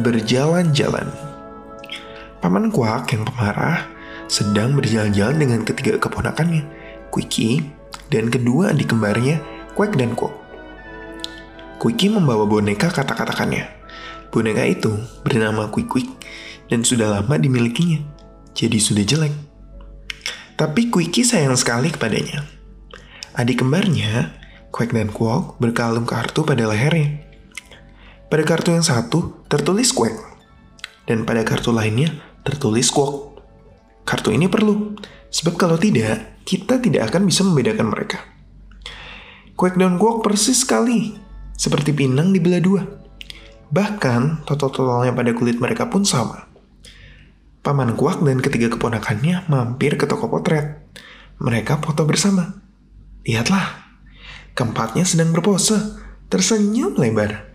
berjalan-jalan. Paman Kuak yang pemarah sedang berjalan-jalan dengan ketiga keponakannya, Quickie, dan kedua adik kembarnya, Quack dan Quack. Quickie membawa boneka kata-katakannya. Boneka itu bernama Quick Quick dan sudah lama dimilikinya, jadi sudah jelek. Tapi Quickie sayang sekali kepadanya. Adik kembarnya, Quack dan Quack berkalung kartu pada lehernya. Pada kartu yang satu tertulis Quack, dan pada kartu lainnya tertulis Quack. Kartu ini perlu, sebab kalau tidak, kita tidak akan bisa membedakan mereka. Quack dan Quack persis sekali, seperti pinang dibelah dua. Bahkan, total-totalnya pada kulit mereka pun sama. Paman Kuak dan ketiga keponakannya mampir ke toko potret. Mereka foto bersama. Lihatlah, keempatnya sedang berpose, tersenyum lebar.